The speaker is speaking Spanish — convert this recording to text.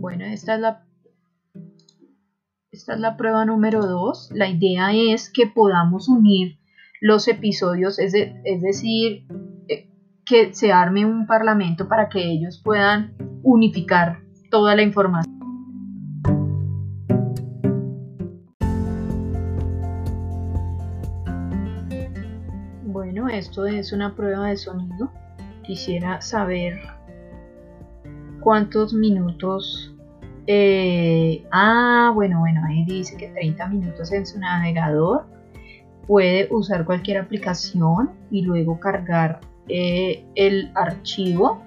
Bueno, esta es la, esta es la prueba número 2. La idea es que podamos unir los episodios, es, es decir, eh, que se arme un parlamento para que ellos puedan unificar toda la información. Bueno, esto es una prueba de sonido. Quisiera saber cuántos minutos. Eh, ah, bueno, bueno, ahí dice que 30 minutos en su navegador. Puede usar cualquier aplicación y luego cargar eh, el archivo